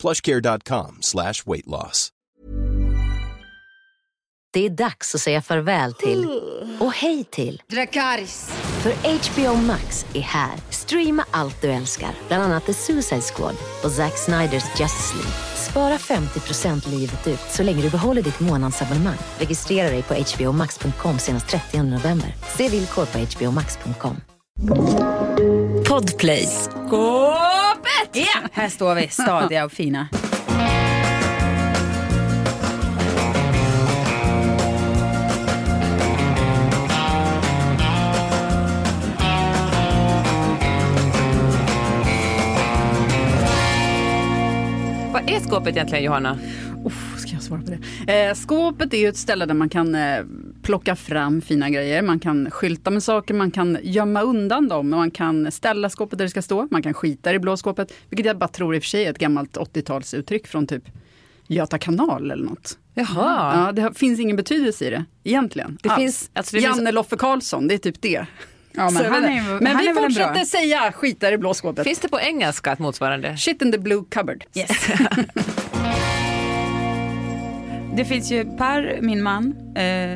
plushcare.com slash weight loss. Det är dags att säga farväl till och hej till Dracarys. För HBO Max är här. Streama allt du älskar, bland annat The Suicide Squad och Zack Sniders Justice League. Spara 50% livet ut så länge du behåller ditt månadsabonnemang. Registrera dig på hbomax.com senast 30 november. Se villkor på hbomax.com. Podplay. Skåpet! Ja, här står vi stadiga och fina. Vad är skåpet egentligen Johanna? Uff, ska jag svara på det? Eh, skåpet är ju ett ställe där man kan eh, plocka fram fina grejer. Man kan skylta med saker, man kan gömma undan dem. Man kan ställa skåpet där det ska stå. Man kan skita i blå skåpet. Vilket jag bara tror i och för sig är ett gammalt 80-talsuttryck från typ Göta kanal eller något. Jaha. Ja, det finns ingen betydelse i det egentligen. Det alls. finns- alltså det Janne finns- Loffe Karlsson, det är typ det. Ja, men är, men han vi fortsätter säga skita i blå skåpet. Finns det på engelska ett motsvarande? Shit in the blue cupboard. Yes. det finns ju Per, min man. Eh,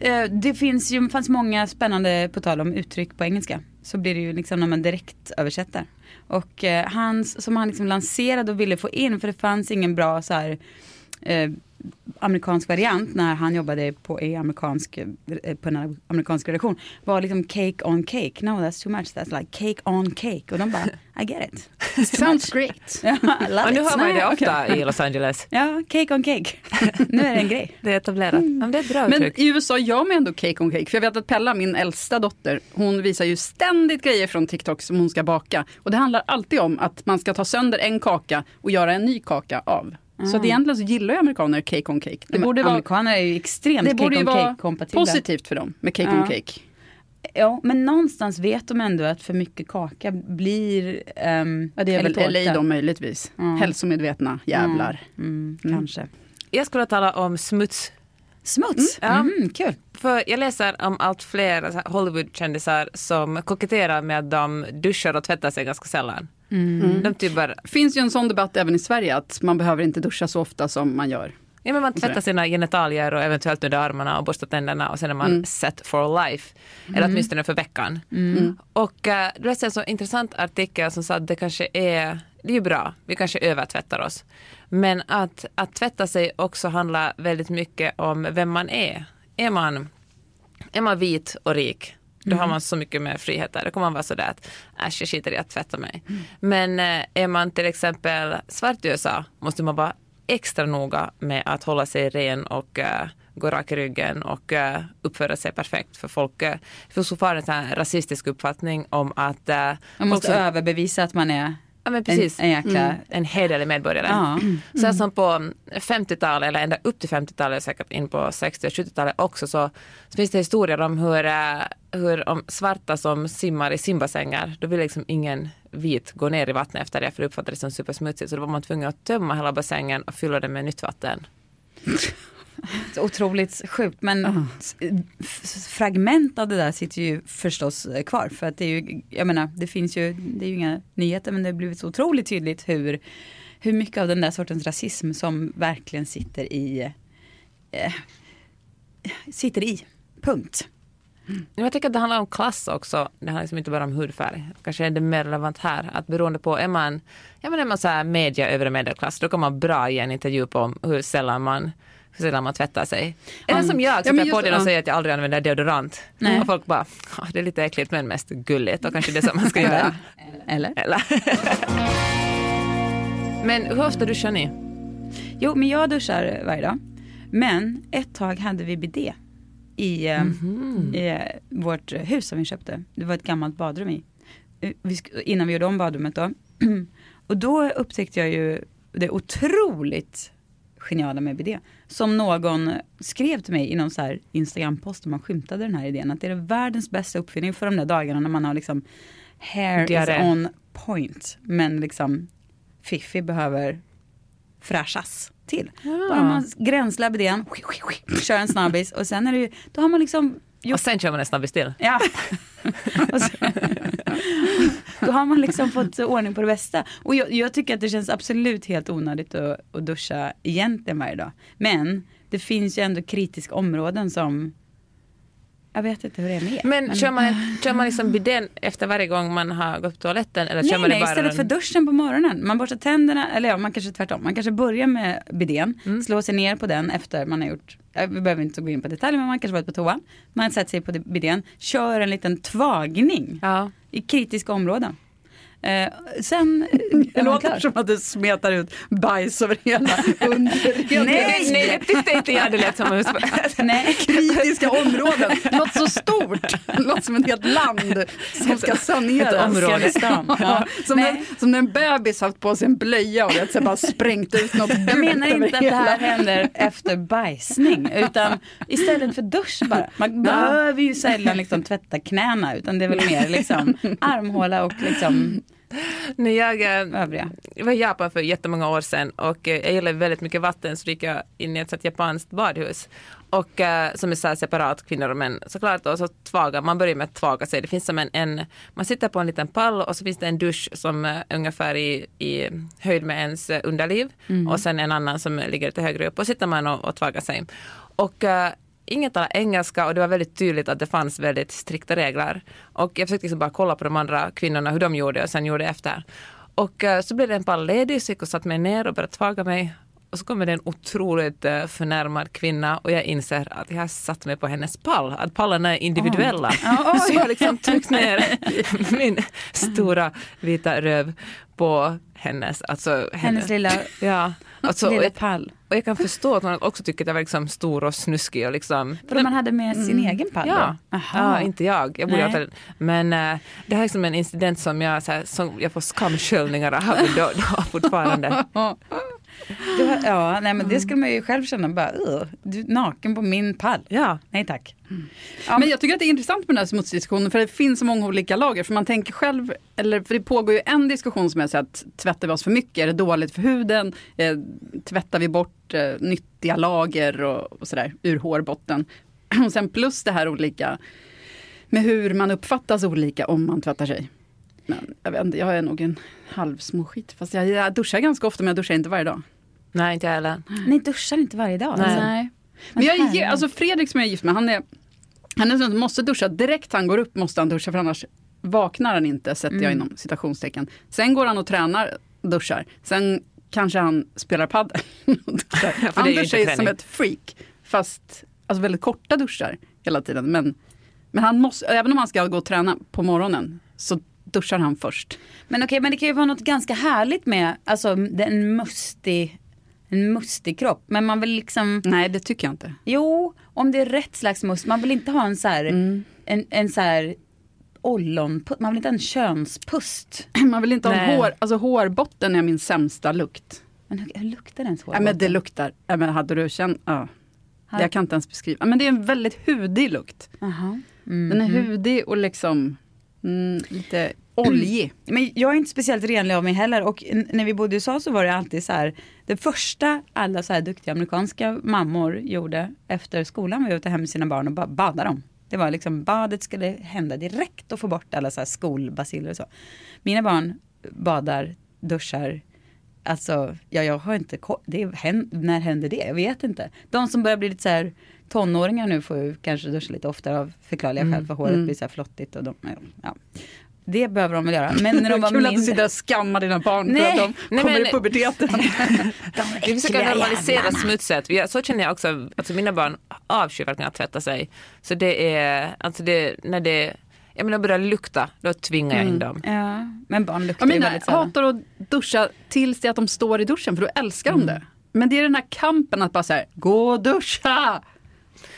eh, det finns ju, fanns många spännande, på tal om uttryck på engelska, så blir det ju liksom när man direkt översätter. Och eh, hans, som han liksom lanserade och ville få in, för det fanns ingen bra så här eh, amerikansk variant när han jobbade på, i amerikansk, eh, på en amerikansk redaktion var liksom cake on cake. No that's too much, that's like cake on cake. Och de bara, I get it. Sounds great. Ja, Och nu hör man ju det ofta i Los Angeles. Ja, cake on cake. nu är det en grej. Det är etablerat. Ja, men det är bra Men i USA gör man ändå cake on cake. För jag vet att Pella, min äldsta dotter, hon visar ju ständigt grejer från TikTok som hon ska baka. Och det handlar alltid om att man ska ta sönder en kaka och göra en ny kaka av. Så att egentligen så gillar ju amerikaner cake on cake. Det borde vara, Amerikaner är ju extremt det cake on vara cake kompatibla. positivt för dem med cake Ja. on cake. Ja, men någonstans vet de ändå att för mycket kaka blir... ehm, Ja, det är väl LA då möjligtvis. Mm. Hälsomedvetna jävlar. Mm, Kanske. Jag skulle tala om smuts. Smuts, Ja. mm, kul. För jag läser om allt fler Hollywood-kändisar som koketterar med att de duschar och tvättar sig ganska sällan. De typ bara, finns ju en sån debatt även i Sverige att man behöver inte duscha så ofta som man gör. ja, men man tvättar sina genitalier och eventuellt under armarna och borstar tänderna och sen är man set for life. Eller åtminstone för veckan. Och uh, du läste en så intressant artikel som sa att det kanske är, det är ju bra, vi kanske övertvättar oss. Men att, att tvätta sig också handlar väldigt mycket om vem man är. Är man, är man vit och rik, då har man så mycket mer friheter. Då kommer man vara sådär att äsch jag skiter i att tvätta mig. Men eh, är man till exempel svart i USA måste man vara extra noga med att hålla sig ren och eh, gå rak i ryggen och eh, uppföra sig perfekt. För folk, uh, det finns fortfarande en sån här rasistisk uppfattning om att uh, Man måste överbevisa att man är Ja men en, precis. en jäkla... En hederlig medborgare. Ja. Så här som på 50-talet eller ända upp till 50-talet, säkert in på 60 och 70-talet också, så, så finns det historier om hur, eh, hur om svarta som simmar i simbassänger, då vill liksom ingen vit gå ner i vattnet efter det, för det uppfattades som supersmutsigt. Så då var man tvungen att tömma hela bassängen och fylla den med nytt vatten. Så otroligt sjukt men f- fragment av det där sitter ju förstås eh, kvar. För att det är ju, jag menar, det finns ju, det är ju inga nyheter men det har blivit så otroligt tydligt hur, hur mycket av den där sortens rasism som verkligen sitter i, eh, sitter i, punkt. Jag tycker att det handlar om klass också. Det handlar liksom inte bara om hudfärg. Kanske är det mer relevant här. Att beroende på, är man, ja, men är man så här media övre medelklass, då kan man bra ge en intervju på hur sällan man sällan man tvättar sig. Eller som jag, Ja, sitter men på den och ja. säger att jag aldrig använder deodorant. Nej. Och folk bara, "Ja, det är lite äckligt men mest gulligt och kanske det som man ska göra. Eller? Eller? men hur ofta duschar ni? Jo, men jag duschar varje dag. Men ett tag hade vi bidé i, eh, i eh, vårt hus som vi köpte. Det var ett gammalt badrum i. Eh, Vi, innan vi gjorde om badrummet då. Och då upptäckte jag ju det otroligt geniala med bidé. Som någon skrev till mig i någon så Instagram-post där man skymtade den här idén. Att det är världens bästa uppfinning för de där dagarna när man har liksom hair Diarré. is on point. Men liksom Fiffi behöver fräschas till. Bara man gränslar bidén, kör en snabbis och sen är det ju, då har man liksom Och sen kör man en snabbis till. Ja. Och så, då har man liksom fått ordning på det bästa. Och jag, jag tycker att det känns absolut helt onödigt att, att duscha egentligen varje dag. Men det finns ju ändå kritiska områden som jag vet inte hur det är med er. Men kör man, kör man liksom bidén efter varje gång man har gått på toaletten? Eller kör Nej, man det nej, bara istället för duschen på morgonen. Man borstar tänderna, eller ja, man kanske tvärtom. Man kanske börjar med bidén, Mm. slår sig ner på den efter man har gjort, vi behöver inte gå in på detaljer, men man kanske varit på toa. Man sätter sig på bidén, kör en liten tvagning Ja i kritiska områden. Eh, sen Det är man låter som att du smetar ut bajs över hela underredet. Nej, Nej, det tyckte inte jag det lät som. Nej. Kritiska områden. Det låter så stort. Det låter som ett helt land som ska saneras. Område. Ja, som, när, som när en bebis haft på sig en blöja och vet, bara sprängt ut något Jag menar inte att det här händer efter bajsning utan istället för dusch bara. Man behöver ju sällan liksom tvätta knäna utan det är väl mer liksom armhåla och liksom När jag eh, övriga. var i Japan för jättemånga år sedan och eh, jag gillar väldigt mycket vatten så gick jag in i ett japanskt badhus. Och eh, som är så separat, kvinnor och män såklart. Och så tvaga, man börjar med att tvaga sig. Det finns som en, en, man sitter på en liten pall och så finns det en dusch som är ungefär i, i höjd med ens underliv. Och sen en annan som ligger lite högre upp och sitter man och, och tvagar sig. Och Ingen talar engelska och det var väldigt tydligt att det fanns väldigt strikta regler. Och jag försökte liksom bara kolla på de andra kvinnorna hur de gjorde och sen gjorde efter. Och eh, så blev det en pall ledig så jag gick och satte mig ner och började tvaga mig. Och så kommer det en otroligt uh, förnärmad kvinna och jag inser att jag har satt mig på hennes pall. Att pallarna är individuella. Så jag har liksom tryckt ner min stora vita röv på hennes, alltså Hennes lilla, Ja, alltså, och, lilla jag, pall. och jag kan förstå att man också tycker att jag var liksom stor och snuskig och liksom För man hade med sin egen pall Mm. Ja, då? ja inte jag. jag borde ha men eh, det här är liksom en incident som jag, så här, som jag får skamsköljningar av idag idag fortfarande. Har, ja, nej men det skulle man ju själv känna bara, "Ugh, du naken på min pall. Ja. Nej tack. Men jag tycker att det är intressant med den här smutsdiskussionen för det finns så många olika lager. För man tänker själv, eller för det pågår ju en diskussion som är så att tvättar vi oss för mycket? Är det dåligt för huden? Eh, tvättar vi bort eh, nyttiga lager och, och sådär ur hårbotten? Och sen plus det här olika med hur man uppfattas olika om man tvättar sig. Men jag vet inte, jag är nog en halvsmåskit. Fast jag, jag duschar ganska ofta men jag duschar inte varje dag. Nej, inte jag heller. Ni duschar inte varje dag? Nej. alltså? Men jag är, alltså Fredrik som jag är gift med, han är, han är sån som måste duscha. Direkt han går upp måste han duscha för annars vaknar han inte, sätter jag inom citationstecken. Sen går han och tränar, duschar. Sen kanske han spelar padel. och duschar. för det han duschar ju som ett freak. Fast alltså väldigt korta duschar hela tiden. Men, men han måste, även om han ska gå och träna på morgonen så duschar han först. Men okej, men det kan ju vara något ganska härligt med, alltså en mustig, en mustig kropp. Men man vill liksom, Nej, det tycker jag inte. jo, om det är rätt slags must, man vill inte ha en så här, Mm. en, en så här ollonpust, man vill inte ha en könspust. Man vill inte ha Nej. hår, alltså hårbotten är min sämsta lukt. Men hur, hur luktar ens hår? Ja, men det luktar, ja, men hade du känt, ja. Jag kan inte ens beskriva. Men det är en väldigt hudig lukt. Jaha. Mm. Den är hudig och liksom mm, lite oljig. Men jag är inte speciellt renlig av mig heller och när vi bodde i USA så var det alltid så här. Det första alla så här duktiga amerikanska mammor gjorde efter skolan var att ta hem sina barn och bara bada dem. Det var liksom badet skulle hända direkt och få bort alla så här skolbaciller och så. Mina barn badar, duschar, alltså ja, jag har inte det är, hän- när händer det? Jag vet inte. De som börjar bli lite så här tonåringar nu får ju kanske duscha lite oftare av förklarliga skäl för håret blir så här flottigt och de, ja. Det behöver de väl göra. Men när de var Kul att du mindre. sitter och skammar dina barn Nej. för att de Nej, kommer men- i puberteten. Vi försöker normalisera smutset. Så känner jag också, alltså mina barn avskyr verkligen att tvätta sig. Så det är, alltså det, när det, jag menar börjar lukta, då tvingar jag in dem. Ja, men barn luktar Jag ju väldigt sällan. hatar att duscha tills det att de står i duschen för då älskar de det. Men det är den här kampen att bara säga gå och duscha!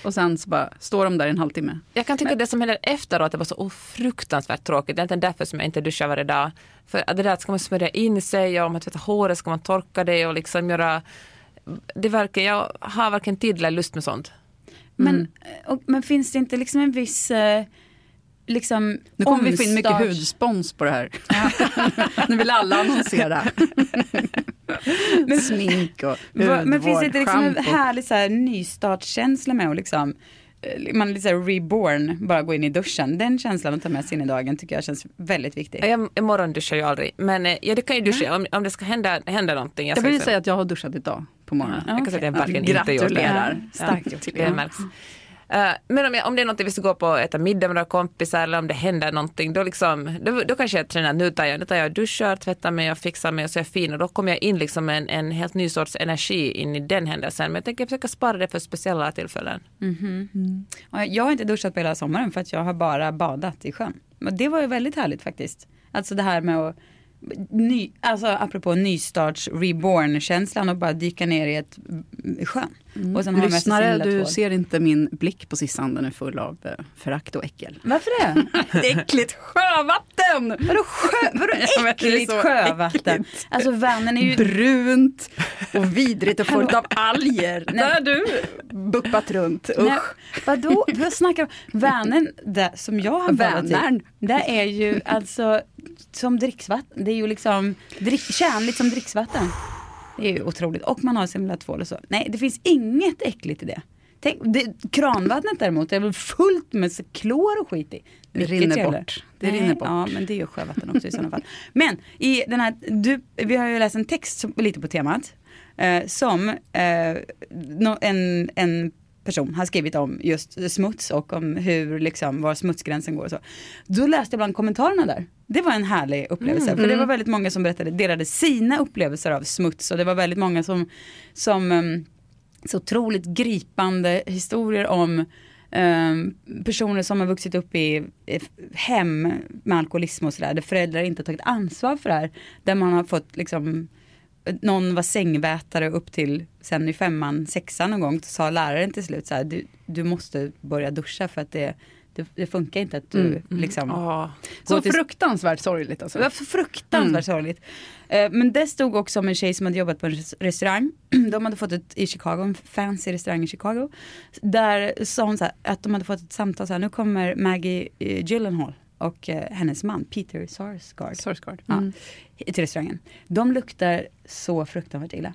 Och sen så bara står de där i en halvtimme. Jag kan tycka det som händer efteråt är bara så fruktansvärt tråkigt. Det är inte därför som jag inte duschar varje dag. För det där ska man smörja in sig och om man tvättar håret ska man torka det och liksom göra det verkar, jag har varken tid eller lust med sånt. Men, och, men finns det inte liksom en viss eh, liksom Nu kommer vi få in mycket omstart- hudspons på det här. nu vill alla annonsera. Smink och Va- Men finns det inte liksom en hudvård, härlig så här, nystartskänsla med att liksom eh, man är lite så här reborn, bara gå in i duschen. Den känslan att ta med sig in i dagen tycker jag känns väldigt viktig. Jag, jag morgonduschar ju aldrig, men eh, ja, det kan ju duscha om, om det ska hända, hända någonting. Jag ska vill säga att jag har duschat idag på morgonen. Ja, Jag kan säga att jag verkligen inte gjort det. Gratulerar. Starkt gjort. Det märks. Eh, men om, jag, om det är något vi ska gå på och äta middag med några kompisar eller om det händer någonting då, liksom, då, då kanske jag tränar att nu tar jag, nu tar jag och duschar, tvättar mig och fixar mig och så är jag fin och då kommer jag in liksom en, en helt ny sorts energi in i den händelsen. Men jag tänker försöka spara det för speciella tillfällen. Och Jag har inte duschat på hela sommaren för att jag har bara badat i sjön. Men det var ju väldigt härligt faktiskt. Alltså det här med att Ny, alltså apropå nystarts reborn-känslan och bara dyka ner i ett sjön. Och sen Lyssnare, du tvål. ser inte min blick på Sissan, den är full av eh, förakt och äckel. Varför det? Äckligt sjövatten! Vadå, sjö, vadå det är äckligt sjövatten? äckligt. Alltså Vänern är ju... Brunt och vidrigt och fullt av alger. Nej. Där du buppat runt. Nej, Usch. vadå? Vad snackar du Vänern, där, som jag har Vänern. i, det är ju alltså som dricksvatten. Det är ju liksom drick, kärnligt som dricksvatten. Det är ju otroligt. Och man har lilla tvål och så. Nej, det finns inget äckligt i det. Tänk, det kranvattnet däremot är väl fullt med klor och skit i. Det rinner bort. Det rinner bort. Ja, men det är ju sjövatten också i sådana fall. Men i den här, du, vi har ju läst en text som, lite på temat. Eh, som eh, nå- en, en person har skrivit om just smuts och om hur liksom var smutsgränsen går och så. Då läste jag bland kommentarerna där. Det var en härlig upplevelse. För det var väldigt många som berättade, delade sina upplevelser av smuts och det var väldigt många som, som um, så otroligt gripande historier om um, personer som har vuxit upp i i hem med alkoholism och sådär, där föräldrar inte har tagit ansvar för det här. Där man har fått liksom någon var sängvätare upp till sen i femman, sexan någon gång, sa läraren till slut så här, du, du måste börja duscha för att det, det, det funkar inte att du liksom Åh. Så till- fruktansvärt sorgligt alltså. det var så fruktansvärt sorgligt. Eh, Men det stod också om en tjej som hade jobbat på en res- restaurang. De hade fått ett, i Chicago, en fancy restaurang i Chicago. Där sa hon så här, att de hade fått ett samtal så här, nu kommer Maggie eh, Gyllenhaal och eh, hennes man Peter Sarsgaard Sarsgaard. ja, Mm. till restaurangen. De luktar så fruktansvärt illa.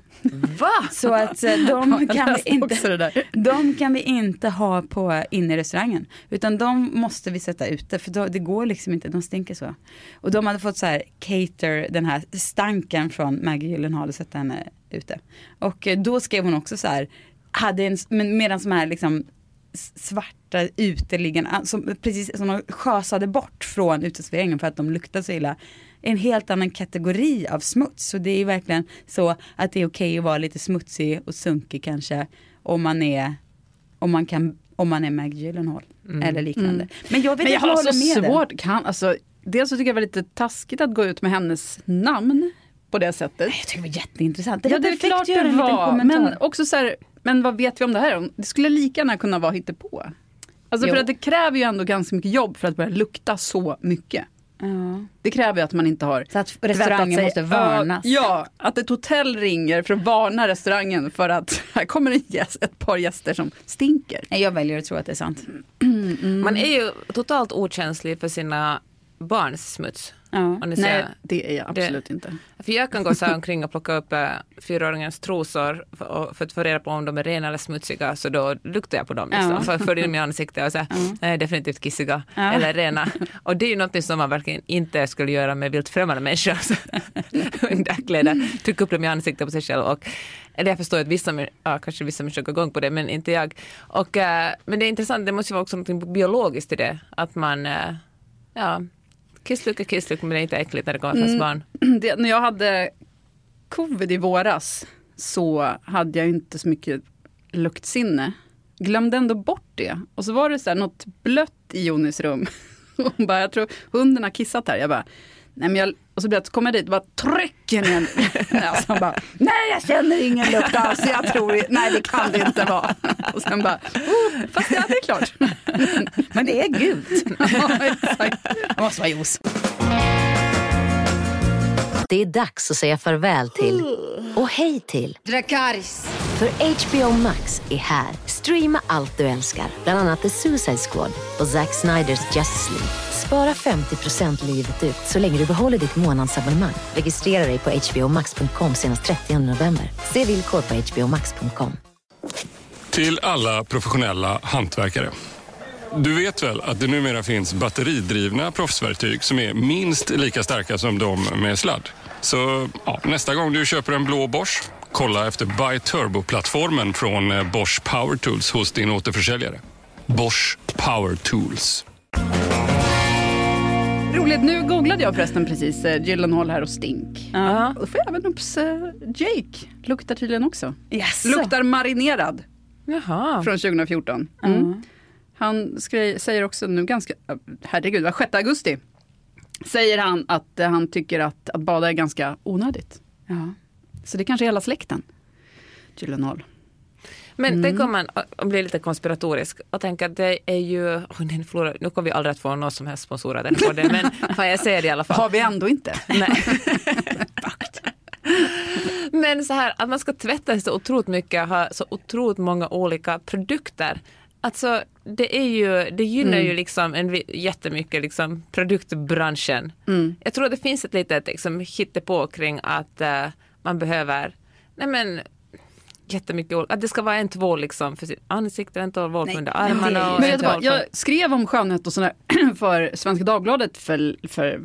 Va? Så att eh, de kan vi inte de kan vi inte ha på inne i restaurangen. Utan de måste vi sätta ute för då, det går liksom inte, de stinker så. Och de hade fått så här cater den här stanken från Maggie Gyllenhaal och sätta henne ute. Och eh, då skrev hon också så här, hade en, medan de här liksom svarta uteliggarna, som, precis som de sjösade bort från uteserveringen för att de luktade så illa. En helt annan kategori av smuts. Så det är verkligen så att det är okej att vara lite smutsig och sunkig kanske. Om man är, om man kan, om man är Maggie Gyllenhaal. Eller liknande. Men jag vet Men jag inte har jag håller med dig. svårt, kan, alltså, dels så tycker jag det var lite taskigt att gå ut med hennes namn på det sättet. Jag tycker det var jätteintressant. ja, var det är klart det var. Men också så här, men vad vet vi om det här? Det skulle lika gärna kunna vara hittepå. Alltså Jo. för att det kräver ju ändå ganska mycket jobb för att börja lukta så mycket. ja. Det kräver ju att man inte har Så att restaurangen sig. måste varnas. Ja, att ett hotell ringer för att varna restaurangen för att här kommer en gäst, ett par gäster som stinker. Jag väljer att tro att det är sant. Man är ju totalt okänslig för sina barns smuts. Ja. Nej, säger. det är jag Det- absolut inte. För jag kan gå så här omkring och plocka upp äh, fyraåringens trosor för, för att få reda på om de är rena eller smutsiga. Så då luktar jag på dem. Liksom. Ja. Att följa in i ansiktet och säga nej, definitivt kissiga Ja. eller rena. Och det är ju något som man verkligen inte skulle göra med vilt främmande människor. Så, Underkläder, trycka upp dem i ansiktet på sig själv. Och, eller jag förstår att vissa, ja, kanske vissa människor går igång på det, men inte jag. Och, äh, men det är intressant, det måste ju vara också något biologiskt i det. Att man, äh, ja, kissluk är kissluk men det är inte äckligt när det kommer från barn. det, när jag hade covid i våras så hade jag inte så mycket luktsinne. Glömde ändå bort det. Och så var det så här något blött i Jonis rum. Hon bara, jag tror hunden har kissat här. Jag bara, nej men jag, och så blev jag, så kom jag dit och bara trycker ner han bara, nej jag känner ingen lukt alls. Jag tror, nej det kan det inte vara. Och sen bara, oh, fast ja det är klart. Men det är gult. Det måste vara juice. Det är dags att säga farväl till och hej till Dracarys. För HBO Max är här. Streama allt du älskar, bland annat The Suicide Squad och Zack Sniders Justice League. Spara 50% livet ut så länge du behåller ditt månadsabonnemang. Registrera dig på hbomax.com senast 30 november. Se villkor på hbomax.com. Till alla professionella hantverkare. Du vet väl att det numera finns batteridrivna proffsverktyg som är minst lika starka som de med sladd? Så ja, nästa gång du köper en blå Bosch, kolla efter Buy Turbo-plattformen från eh, Bosch Power Tools hos din återförsäljare. Bosch Power Tools. Roligt, nu googlade jag förresten precis eh, Gyllenhaal här och Stink. Ja. Och då får jag även upp eh, Jake. Luktar tydligen också. Yes. Luktar marinerad Jaha. från 2014. Mm. Han skri- säger också nu ganska, herregud, var 6 augusti. Säger han att eh, han tycker att, att bada är ganska onödigt. Ja. Så det kanske är hela släkten. Gyllenhaal. Men Mm. tänk om man och blir lite konspiratorisk och tänker att det är ju, oh, den förlorar, nu kommer vi aldrig att få någon som helst sponsorer av den podden, men fan, jag ser det i alla fall. Har vi ändå inte. Nej. Men så här att man ska tvätta sig så otroligt mycket, ha så otroligt många olika produkter. Alltså det är ju, det gynnar Mm. ju liksom en jättemycket liksom produktbranschen. Mm. Jag tror att det finns ett litet liksom hittepå kring att eh, man behöver, nej men jättemycket, att det ska vara en tvål liksom för sitt ansikte, en tvål Nej, under armarna. Men en vet vad, för- jag skrev om skönhet och sådär för Svenska Dagbladet för, för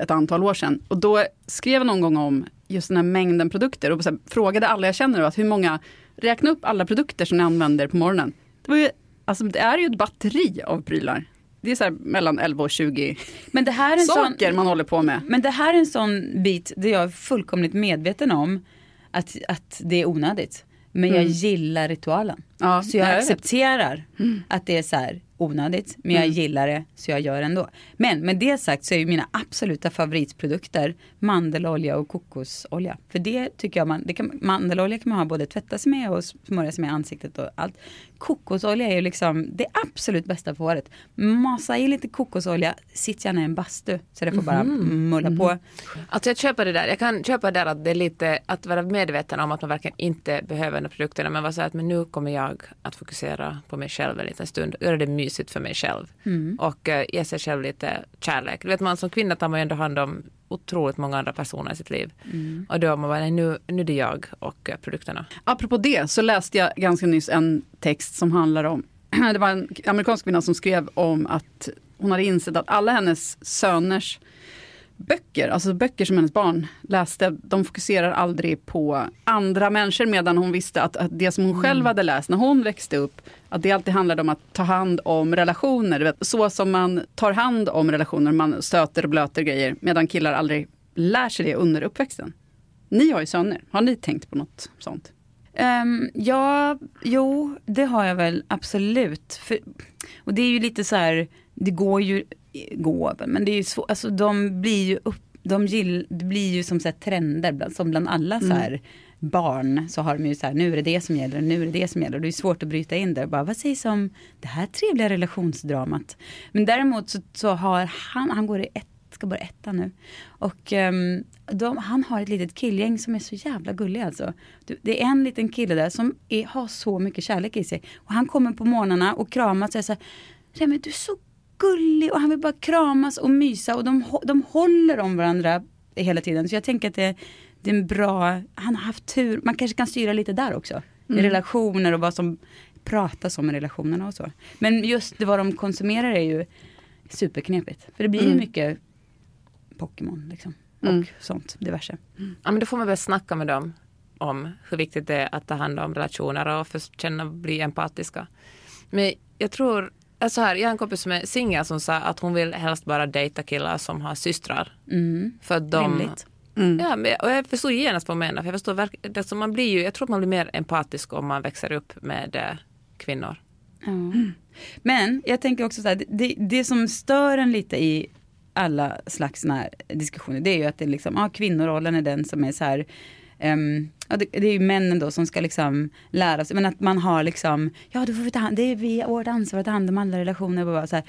ett antal år sedan. Och då skrev jag någon gång om just den här mängden produkter och så här, frågade alla jag känner att hur många, räkna upp alla produkter som ni använder på morgonen. Det, var ju, alltså, det är ju ett batteri av prylar. Det är så här mellan 11 och 20 Men det här är en sån, saker man håller på med. Men det här är en sån bit där jag är fullkomligt medveten om att, att det är onödigt. Men jag gillar ritualen. Ja, så jag accepterar att det är så här onödigt. Men jag gillar det så jag gör det ändå. Men med det sagt så är ju mina absoluta favoritprodukter mandelolja och kokosolja. För det tycker jag man, det kan, mandelolja kan man ha både tvätta sig med och smörja sig med ansiktet och allt. Kokosolja är ju liksom det absolut bästa på håret. Masa i lite kokosolja, sitt gärna i en bastu så det får bara mulla på. Alltså jag köper det där. Jag kan köpa det där att det är lite att vara medveten om att man verkligen inte behöver de produkterna men vara så att men nu kommer jag att fokusera på mig själv en liten stund och göra det mysigt för mig själv. Och uh, ge sig själv lite kärlek. Du vet man som kvinna tar man ju ändå hand om otroligt många andra personer i sitt liv. Och då man bara, nej, nu, nu är det jag och eh, produkterna. Apropå det så läste jag ganska nyss en text som handlar om, det var en amerikansk kvinna som skrev om att hon hade insett att alla hennes söners böcker, alltså böcker som hennes barn läste, de fokuserar aldrig på andra människor medan hon visste att, att det som hon själv hade läst när hon växte upp, att det alltid handlade om att ta hand om relationer. Så som man tar hand om relationer, man stöter och blöter grejer, medan killar aldrig lär sig det under uppväxten. Ni har ju söner, har ni tänkt på något sånt? Ehm, ja, jo, det har jag väl absolut. För, och det är ju lite så här, det går ju, går, men det är ju svårt, alltså de blir ju upp, de gill, det blir ju som så här trender, bland, som bland alla så här barn så har de ju så här, nu är det det som gäller, nu är det det som gäller. Det är svårt att bryta in där, bara vad sägs om det här trevliga relationsdramat. Men däremot så, så har han, han går i ett ska börja ettan nu. Och um, de, han har ett litet killgäng som är så jävla gullig alltså. Det är en liten kille där som är, har så mycket kärlek i sig. Och han kommer på morgnarna och kramas och säger så här, Remi du är så gullig och han vill bara kramas och mysa och de, de håller om varandra hela tiden. Så jag tänker att det, det är en bra, han har haft tur, man kanske kan styra lite där också. I relationer och vad som pratas om i relationerna och så. Men just det vad de konsumerar är ju superknepigt. För det blir ju mycket Pokémon liksom. Och sånt, diverse. Ja, men då får man väl snacka med dem om hur viktigt det är att ta hand om relationer och för känna och bli empatiska. Men jag tror, alltså här, jag har en kompis som är singel som sa att hon vill helst bara dejta killar som har systrar. Mm. För att de, Rimligt. Ja, men, och jag förstår genast vad hon menar. För jag, förstår, verk- alltså man blir ju, jag tror att man blir mer empatisk om man växer upp med eh, kvinnor. Ja. Men jag tänker också så här, det, det som stör en lite i alla slags såna här diskussioner, det är ju att det liksom, ja, kvinnorollen är den som är så här, ehm, ja, det, det är ju männen då som ska liksom lära sig, men att man har liksom, ja då får vi ta hand, det är vi, vårt ansvar att ta hand om alla relationer. Och bara så här,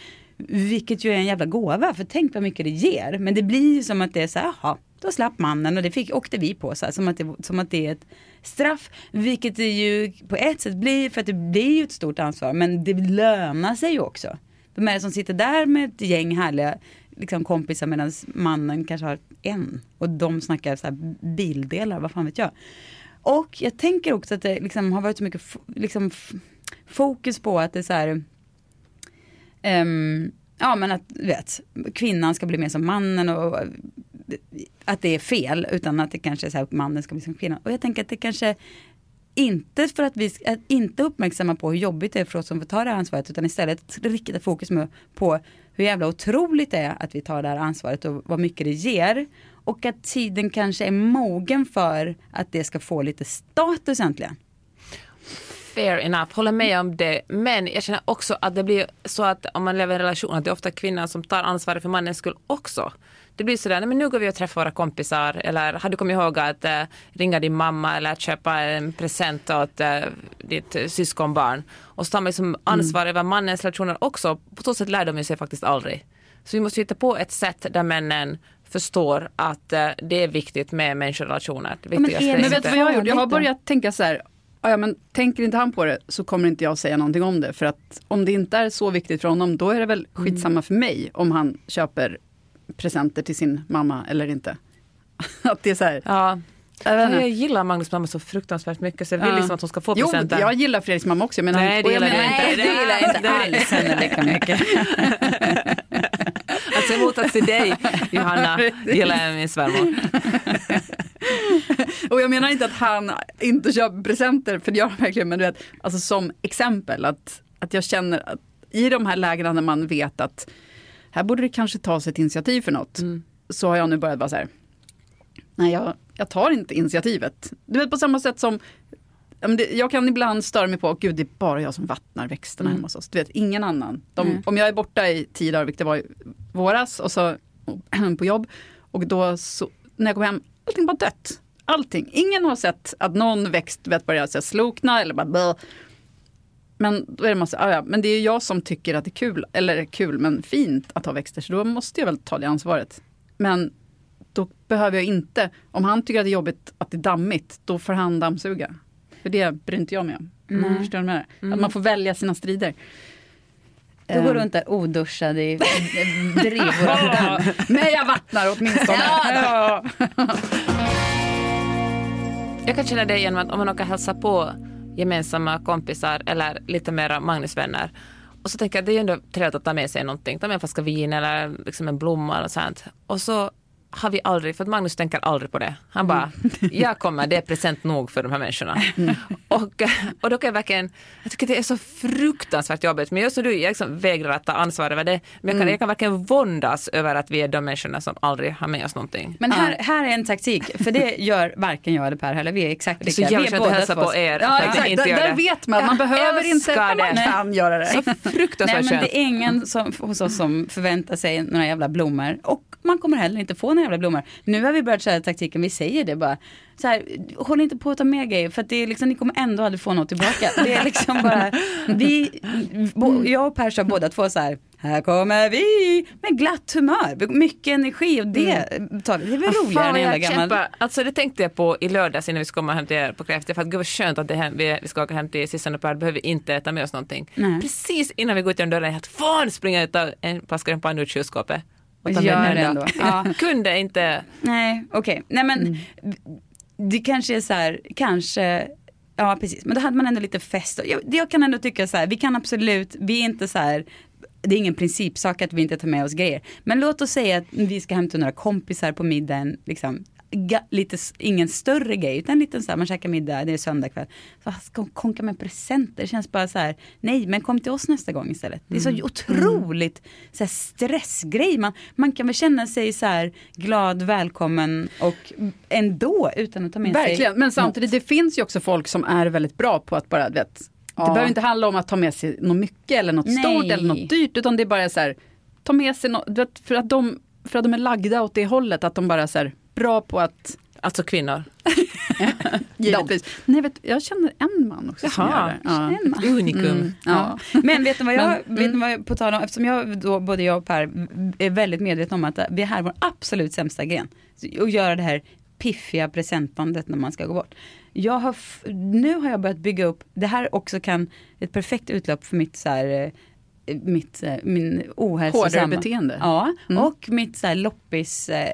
vilket ju är en jävla gåva, för tänk vad mycket det ger. Men det blir ju som att det är så här, jaha, då slapp mannen och det fick, åkte vi på så här, som, att det, som att det är ett straff. Vilket det ju på ett sätt blir, för att det blir ju ett stort ansvar, men det lönar sig ju också. Vem är det som sitter där med ett gäng härliga liksom kompisar medan mannen kanske har en. Och de snackar så här bildelar, vad fan vet jag. Och jag tänker också att det liksom har varit så mycket liksom, fokus på att det är så här, um, ja men att vet, kvinnan ska bli mer som mannen och att det är fel utan att det kanske är så här att mannen ska bli som kvinnan. Och jag tänker att det kanske inte för att vi ska inte uppmärksamma på hur jobbigt det är för oss som får ta det här ansvaret utan istället rikta fokus på hur jävla otroligt det är att vi tar det här ansvaret och vad mycket det ger. Och att tiden kanske är mogen för att det ska få lite status äntligen. Fair enough, håller med om det. Men jag känner också att det blir så att om man lever i en relation att det är ofta kvinnan som tar ansvaret för mannens skull också det blir sådär, nej men nu går vi och träffar våra kompisar eller har du kommit ihåg att äh, ringa din mamma eller köpa en present åt äh, ditt syskonbarn. Och så tar man liksom ansvar mm. över mannens relationer också. På så sätt lär de sig faktiskt aldrig. Så vi måste hitta på ett sätt där männen förstår att äh, det är viktigt med människorelationer. men, men vet du vad jag har gjort? Jag har börjat tänka så här, ja, men tänker inte han på det så kommer inte jag säga någonting om det. För att om det inte är så viktigt för honom, då är det väl skitsamma mm. för mig om han köper presenter till sin mamma eller inte. att det är så här, ja. Jag, jag gillar Magnus mamma så fruktansvärt mycket så jag vill ja. liksom att hon ska få presenter. Jo, jag gillar Fredriks mamma också. Men nej, det gillar jag inte. Nej, det gillar jag inte alls henne lika mycket. alltså motsats till dig, Johanna, gillar jag min svärmor. och jag menar inte att han inte köper presenter, för det gör han verkligen, men du vet, alltså som exempel att, att jag känner att i de här lägena när man vet att här borde det kanske tas ett initiativ för något. Mm. Så har jag nu börjat vara så här, nej jag, jag tar inte initiativet. Du vet på samma sätt som jag kan ibland störa mig på, gud det är bara jag som vattnar växterna mm. hemma hos oss. Du vet, ingen annan. De, mm. Om jag är borta i tio dagar, vilket det var i våras, och så på jobb. Och då så, när jag kommer hem, allting bara dött. Allting. Ingen har sett att någon växt vet, börjar slokna eller bara blö. Men då är det massa, ah ja, men det är jag som tycker att det är kul, eller kul men fint att ha växter, så då måste jag väl ta det ansvaret. Men då behöver jag inte, om han tycker att det är jobbigt att det är dammigt, då får han dammsuga. För det bryr inte jag mig om. Mm. Förstår du med mm. Att man får välja sina strider. Du går runt där oduschad i drivor. Men jag vattnar åtminstone. ja. jag kan känna det genom att om man åker hälsa på gemensamma kompisar eller lite mera Magnusvänner. Och så tänker jag att det är ju ändå trevligt att ta med sig någonting, ta med en flaska vin eller liksom en blomma eller sånt. Och så har vi aldrig, för att Magnus tänker aldrig på det. Han bara, mm. jag kommer, det är present nog för de här människorna. Mm. Och, och då kan jag verkligen, jag tycker det är så fruktansvärt jobbigt, men jag som du, jag liksom vägrar att ta ansvar över det. Men jag kan, mm. jag kan verkligen våndas över att vi är de människorna som aldrig har med oss någonting. Men här, här är en taktik, för det gör varken jag eller Per heller, vi är exakt lika. Så jävla skönt att hälsa på er. Ja, exakt. Inte där, där vet man, man behöver inte, men man kan göra det. Så fruktansvärt Nej, men det är ingen som, hos oss som förväntar sig några jävla blommor. Och man kommer heller inte få några jävla blommor. Nu har vi börjat köra taktiken, vi säger det bara. Så här, håll inte på att ta med grejer för att det är liksom, ni kommer ändå aldrig få något tillbaka. Det är liksom bara, vi, jag och Per kör båda två så här, här kommer vi med glatt humör, mycket energi och det, mm. tar, det är väl roligare än en jävla gammal. Alltså det tänkte jag på i lördags innan vi ska komma hem till er på kräftor för att gud vad skönt att det hem, vi, vi ska åka hem till Sissan och Per, behöver inte äta med oss någonting. Nej. Precis innan vi går ut genom dörren, helt fan springer jag ut en flaska champagne ur kylskåpet och gör det ändå. Ja. Kunde inte. Nej, okej. Okay. Nej men mm. det kanske är så här, kanske Ja precis, men då hade man ändå lite fest. Jag, jag kan ändå tycka så här, vi kan absolut, vi är inte så här det är ingen principsak att vi inte tar med oss grejer. Men låt oss säga att vi ska hämta några kompisar på middagen, liksom, lite, ingen större grej, utan en liten så här, man käkar middag, det är söndag kväll. Så ska hon konka med presenter? Det känns bara så här, nej men kom till oss nästa gång istället. Det är så mm. otroligt så här, stressgrej. Man, man kan väl känna sig så här glad, välkommen och ändå utan att ta med Verkligen. sig Verkligen, men samtidigt något. det finns ju också folk som är väldigt bra på att bara, vet, ja. det behöver inte handla om att ta med sig något mycket eller något nej. stort eller något dyrt, utan det är bara så här, ta med sig något, för att de för att de är lagda åt det hållet, att de bara så här, bra på att Alltså kvinnor. Givetvis. Nej, vet, jag känner en man också som Jaha. gör det. Ja. En man. Unikum. Mm, ja. Men vet ni vad jag, Men, vet ni vad jag på tal om, eftersom jag då, både jag och Per är väldigt medvetna om att vi är här vår absolut sämsta gren. Och göra det här piffiga presentandet när man ska gå bort. Jag har, nu har jag börjat bygga upp, det här också kan, ett perfekt utlopp för mitt så här, eh, mitt, eh, min ohälsosamma. Hårdare beteende. Ja, Mm. och mitt så här loppis, eh,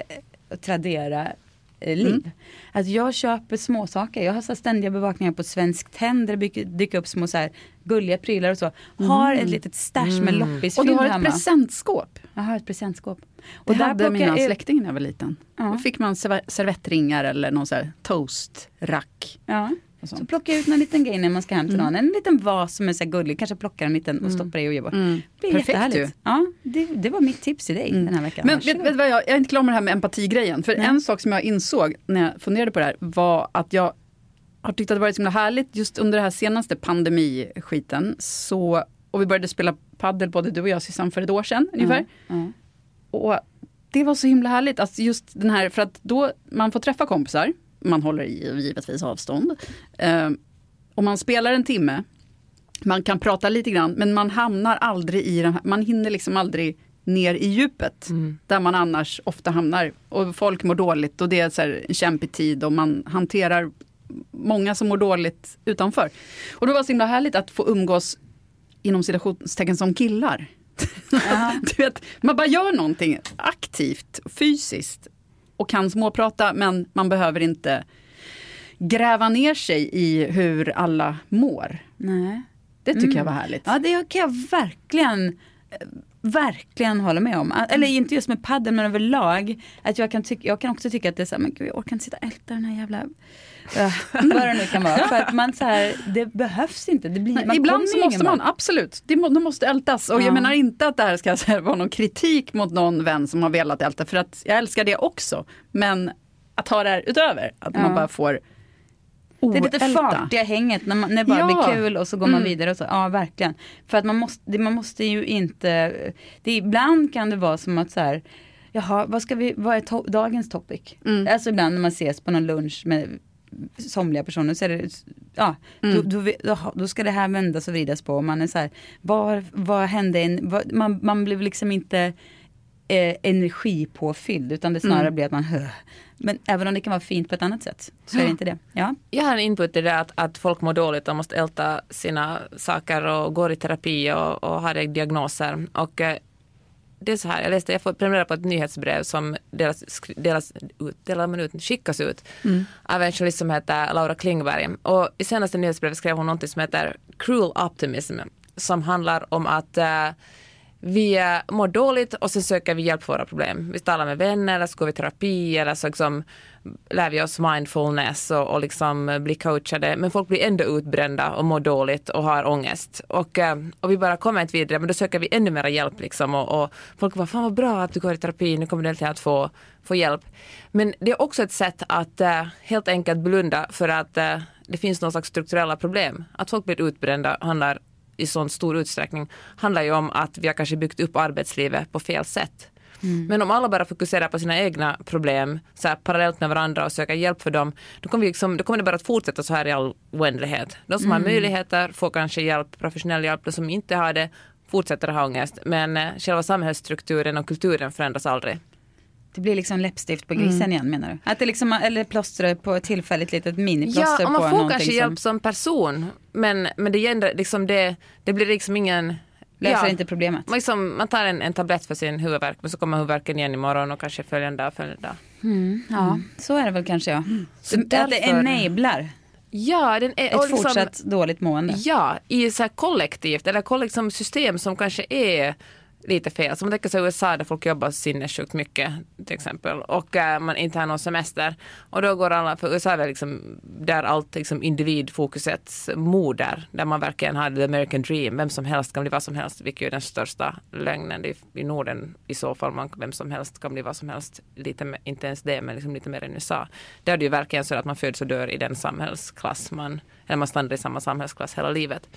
Tradera eh, liv. Mm. Att jag köper små saker. Jag har så ständiga bevakningar på Svensk Tenn där det dyker- upp små så här gulliga prylar och så. Har ett litet stash med loppisfynd Och du har ett hemma. presentskåp. Jag har ett presentskåp. Och det där hade mina jag- släktingar när jag var liten. Ja. Då fick man serv- servettringar eller någon så här toastrack. Ja. Så jag ut någon liten grej när man ska hem till någon. En liten vas som är så här gullig. Kanske plockar en liten och stoppar i och ger bort. Mm. Det blir Perfekt jättehärligt. ju. Ja, det, det var mitt tips till dig den här veckan. Men vet, vet vad jag, jag är inte klar med det här med empatigrejen. För Nej. en sak som jag insåg när jag funderade på det här var att jag har tyckt att det varit så himla härligt just under det här senaste pandemiskiten. Så, och vi började spela paddel både du och jag Susanne för ett år sedan ungefär. Och det var så himla härligt. Alltså just den här, för att då man får träffa kompisar. Man håller i givetvis avstånd. Eh, och man spelar en timme. Man kan prata lite grann men man hamnar aldrig i den här, man hinner liksom aldrig ner i djupet. Där man annars ofta hamnar. Och folk mår dåligt och det är så här en kämpig tid och man hanterar många som mår dåligt utanför. Och det var så himla härligt att få umgås inom citationstecken som killar. du vet, man bara gör någonting aktivt, fysiskt och kan småprata men man behöver inte gräva ner sig i hur alla mår. Nej. Det tycker Mm. jag var härligt. Ja, det kan jag verkligen, verkligen hålla med om. Eller inte just med padel men överlag. Att jag kan, tycka, jag kan också tycka att det är så här, men gud jag orkar inte sitta och älta den här jävla, vad det nu kan vara. För att man så här, det behövs inte. Det blir, man Ibland så måste man, absolut, det må, de måste ältas. Och Ja. jag menar inte att det här ska här, vara någon kritik mot någon vän som har velat älta, för att jag älskar det också. Men att ha det här utöver, att man Ja. bara får Det är lite fartiga hänget när, man, när det bara Ja. blir kul och så går man Mm. vidare och så. Ja verkligen. För att man måste, man måste ju inte, det, ibland kan det vara som att så här, jaha vad ska vi, vad är to- dagens topic? Mm. Alltså ibland när man ses på någon lunch med somliga personer så är det, ja, Mm. då, då, då, ska det här vändas och vridas på man är så här, vad, vad hände, in, vad, man, man blev liksom inte eh, energipåfylld utan det snarare Mm. blir att man hö. Men även om det kan vara fint på ett annat sätt så är det inte det. Ja. Jag har en input i det att, att folk mår dåligt och måste älta sina saker och går i terapi och, och har diagnoser. Och eh, det är så här, jag läste, jag får prenumerera på ett nyhetsbrev som delas, delas ut, delar man ut, skickas ut av en journalist som heter Laura Klingberg. Och i senaste nyhetsbrevet skrev hon något som heter Cruel Optimism som handlar om att eh, vi mår dåligt och sen söker vi hjälp för våra problem. Vi talar med vänner eller så går vi i terapi eller så liksom lär vi oss mindfulness och, och liksom blir coachade. Men folk blir ändå utbrända och mår dåligt och har ångest. Och, eh, och vi bara kommer inte vidare men då söker vi ännu mer hjälp liksom. Och, och folk bara, fan vad bra att du går i terapi, nu kommer du äntligen att få, få hjälp. Men det är också ett sätt att eh, helt enkelt blunda för att eh, det finns någon slags strukturella problem. Att folk blir utbrända handlar i sån stor utsträckning handlar ju om att vi har kanske byggt upp arbetslivet på fel sätt. Men om alla bara fokuserar på sina egna problem så här, parallellt med varandra och söker hjälp för dem, då kommer, vi liksom, då kommer det bara att fortsätta så här i all oändlighet. De som har möjligheter får kanske hjälp, professionell hjälp, de som inte har det fortsätter ha ångest. Men eh, själva samhällsstrukturen och kulturen förändras aldrig. Det blir liksom läppstift på grisen igen menar du? Att det liksom, eller plåster på ett tillfälligt litet miniplåster Ja, på man får någonting kanske som hjälp som person, men, men det, gäller, liksom det, det blir liksom ingen... löser ja. inte problemet. Man, liksom, man tar en, en tablett för sin huvudvärk men så kommer huvudvärken igen imorgon och kanske följande dag, följande dag. Ja, så är det väl kanske ja. Så att det enablar Ja, den är, ett liksom- fortsatt dåligt mående. Ja, i så kollektivt eller kollektivt system som kanske är lite fel. Alltså, som man tänker sig i USA där folk jobbar sinnessjukt mycket till exempel och äh, man inte har någon semester. Och då går alla, för USA är väl liksom där allt liksom individfokusets moder, där man verkligen har the American dream, vem som helst kan bli vad som helst, vilket är den största lögnen i, i Norden i så fall, man, vem som helst kan bli vad som helst, lite, inte ens det, men liksom lite mer än USA. Där är det ju verkligen så att man föds och dör i den samhällsklass man, eller man stannar i samma samhällsklass hela livet.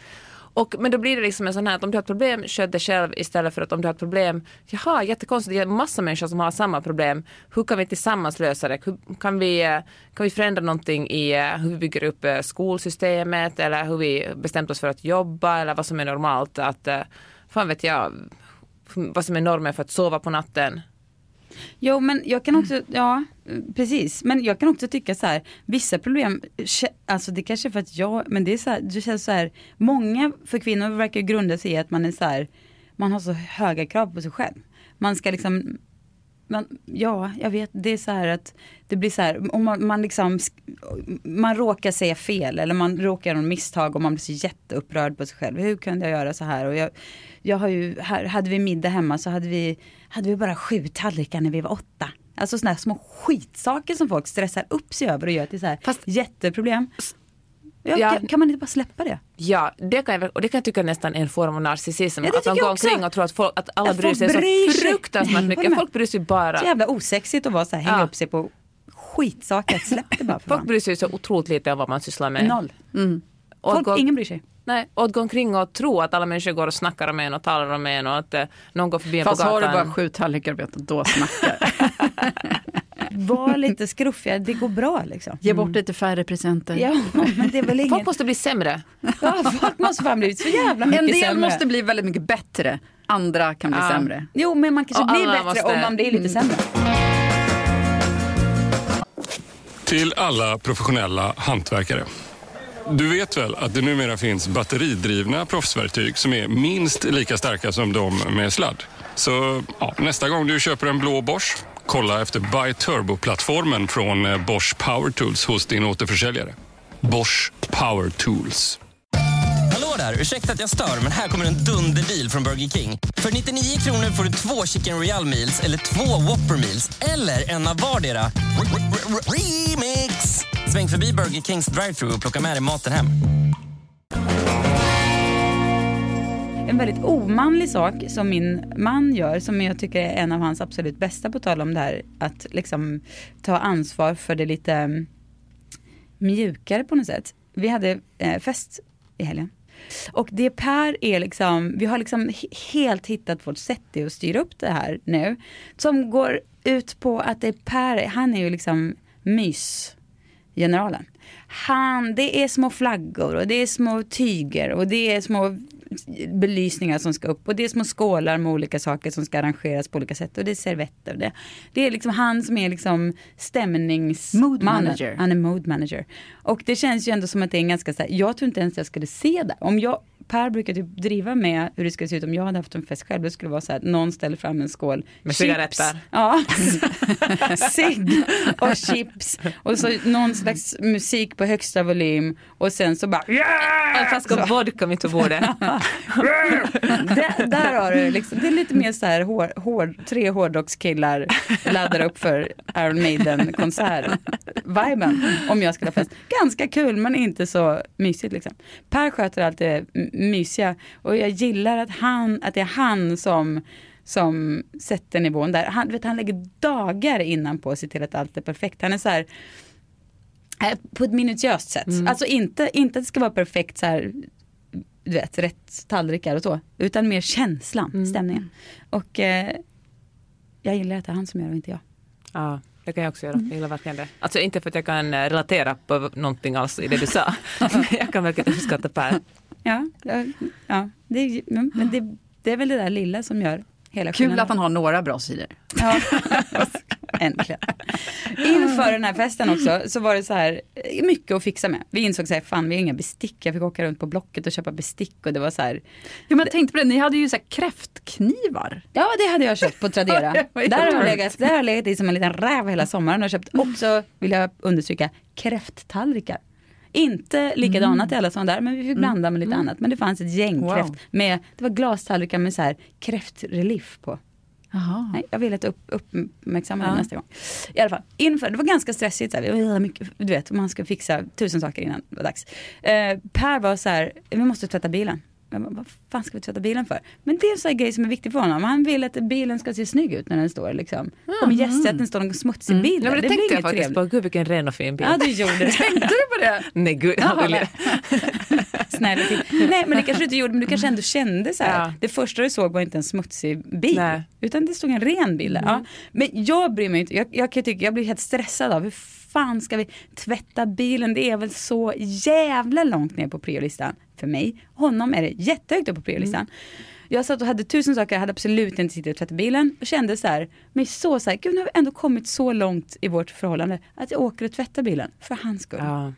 Och, men då blir det liksom en sån här att om du har ett problem, sköt det själv istället för att om du har ett problem, jaha jättekonstigt, det är massa människor som har samma problem, hur kan vi tillsammans lösa det? Hur kan vi, eh, kan vi förändra någonting i eh, hur vi bygger upp eh, skolsystemet eller hur vi bestämt oss för att jobba eller vad som är normalt att, fan vet jag, vad som är normen för att sova på natten. Jo men jag kan också, ja precis, men jag kan också tycka så här, vissa problem, alltså det kanske är för att jag, men det är så här, det känns så här, många för kvinnor verkar grunda sig i att man är så här, man har så höga krav på sig själv. Man ska liksom, man, ja jag vet, det är så här att det blir så här, om man, man liksom, man råkar säga fel eller man råkar göra något misstag och man blir så jätteupprörd på sig själv. Hur kunde jag göra så här? Och jag, jag har ju, här, hade vi middag hemma så hade vi, hade vi bara sju tallrikar när vi var åtta. Alltså sådana här små skitsaker som folk stressar upp sig över och gör till så här Fast, jätteproblem. Ja, ja. Kan, man inte bara släppa det? Ja, det kan jag, och det kan jag tycka nästan är en form av narcissism. Ja, att man går omkring och tror att, folk, att alla bryr sig bryr så fruktansvärt mycket. Folk bryr sig bara. Så jävla osexigt att vara så här, hänga upp sig på skitsaker. Släpp det bara för Folk bryr sig så otroligt lite om vad man sysslar med. Noll. Mm. Folk, ingen bryr sig. Nej, och att gå omkring och tro att alla människor går och snackar om en och talar om en och att eh, någon går förbi Fast på gatan. Fast har du bara sju tallrikar vet du, då snackar. Var lite skruffigare, det går bra liksom. Ge bort mm. lite färre presenter. Ja, men det är väl inget... Folk måste bli sämre. Ja, folk måste fan bli så jävla mycket sämre. En del sämre. måste bli väldigt mycket bättre, andra kan bli ja. sämre. Jo, men man kanske och blir bättre måste... om man blir lite sämre. Till alla professionella hantverkare. Du vet väl att det numera finns batteridrivna proffsverktyg som är minst lika starka som de med sladd? Så ja, nästa gång du köper en blå Bosch, kolla efter Buy Turbo-plattformen från eh, Bosch Power Tools hos din återförsäljare. Bosch Power Tools. Hallå där! Ursäkta att jag stör, men här kommer en dunderdeal från Burger King. För 99 kronor får du två Chicken Royal Meals eller två Whopper Meals eller en av vardera. Remix! Sväng förbi Burger Kings drive-thru och plocka med dig maten hem. En väldigt omanlig sak som min man gör, som jag tycker är en av hans absolut bästa på tal om det här, att liksom ta ansvar för det lite mjukare på något sätt. Vi hade eh, fest i helgen. Och det Per är liksom, vi har liksom helt hittat vårt sätt att styra upp det här nu. Som går ut på att det är Per, han är ju liksom mysgeneralen. Han, det är små flaggor och det är små tyger och det är små belysningar som ska upp och det är små skålar med olika saker som ska arrangeras på olika sätt och det är servetter. Det, det är liksom han som är liksom stämningsmannen. Mood manager. Han är mood manager. Och det känns ju ändå som att det är en ganska så här, jag tror inte ens jag skulle se det. Om jag, Per brukar typ driva med hur det skulle se ut om jag hade haft en fest själv. Det skulle vara så här, någon ställer fram en skål med cigaretter. Ja, cigg och chips och så någon slags musik på högsta volym och sen så bara yeah! En flaska vodka mitt på bordet. där, där har du liksom, det är lite mer så här hår, hår, tre hårdrockskillar laddar upp för Iron Maiden konsert viben om jag skulle ha fest. Ganska kul men inte så mysigt liksom. Per sköter allt det mysiga och jag gillar att han, att det är han som som sätter nivån där. Han, vet, han lägger dagar innan på se till att allt är perfekt. Han är så här eh, på ett minutiöst sätt. Mm. Alltså inte, inte att det ska vara perfekt så här du vet, rätt tallrikar och så. Utan mer känslan, mm. stämningen. Och eh, jag gillar att det är han som gör och inte jag. Ja, det kan jag också göra. Jag gillar verkligen det. Alltså inte för att jag kan relatera på någonting alls i det du sa. jag kan verkligen uppskatta Per. Ja, ja, det, men det, det är väl det där lilla som gör hela Kul att han har några bra sidor. Ja, äntligen. Inför den här festen också så var det så här mycket att fixa med. Vi insåg så här, fan vi har inga bestick. Jag fick åka runt på Blocket och köpa bestick och det var så här. Ja men jag tänkte på det, ni hade ju så här kräftknivar. Ja det hade jag köpt på Tradera. där, har legat, där har jag legat i som en liten räv hela sommaren och köpt också, vill jag understryka, kräfttallrikar. Inte likadana mm. till alla sådana där, men vi fick mm. blanda med lite mm. annat. Men det fanns ett gäng wow. kräft med, det var glastallrikar med så här kräftrelief på. Aha. Nej, jag vill att upp, uppmärksamma ja. det nästa gång. I alla fall, inför, det var ganska stressigt, så här, mycket, du vet, man ska fixa tusen saker innan det var dags. Eh, per var så här, vi måste tvätta bilen. Jag bara, vad fan ska vi tvätta bilen för? Men det är en sån grej som är viktig för honom. Han vill att bilen ska se snygg ut när den står liksom. Kommer mm. gäster att den står någon smutsig mm. bil mm. ja, men det, det tänkte jag faktiskt trevligt. på. Gud vilken ren och fin bil. Ja du gjorde det. Tänkte du på det? Nej gud. Jaha, snäll. och fin. Nej men det kanske du inte gjorde men du kanske ändå kände så här. Ja. Det första du såg var inte en smutsig bil. Nej. Utan det stod en ren bil där. Ja. Men jag bryr mig inte. Jag, jag kan tycka, jag blir helt stressad av hur fan ska vi tvätta bilen? Det är väl så jävla långt ner på priolistan för mig. Honom är det jättehögt upp på priolistan. Jag satt och hade tusen saker, jag hade absolut inte tid att tvätta bilen och kände så här, men så så här, gud nu har vi ändå kommit så långt i vårt förhållande att jag åker och tvättar bilen för hans skull. Ja.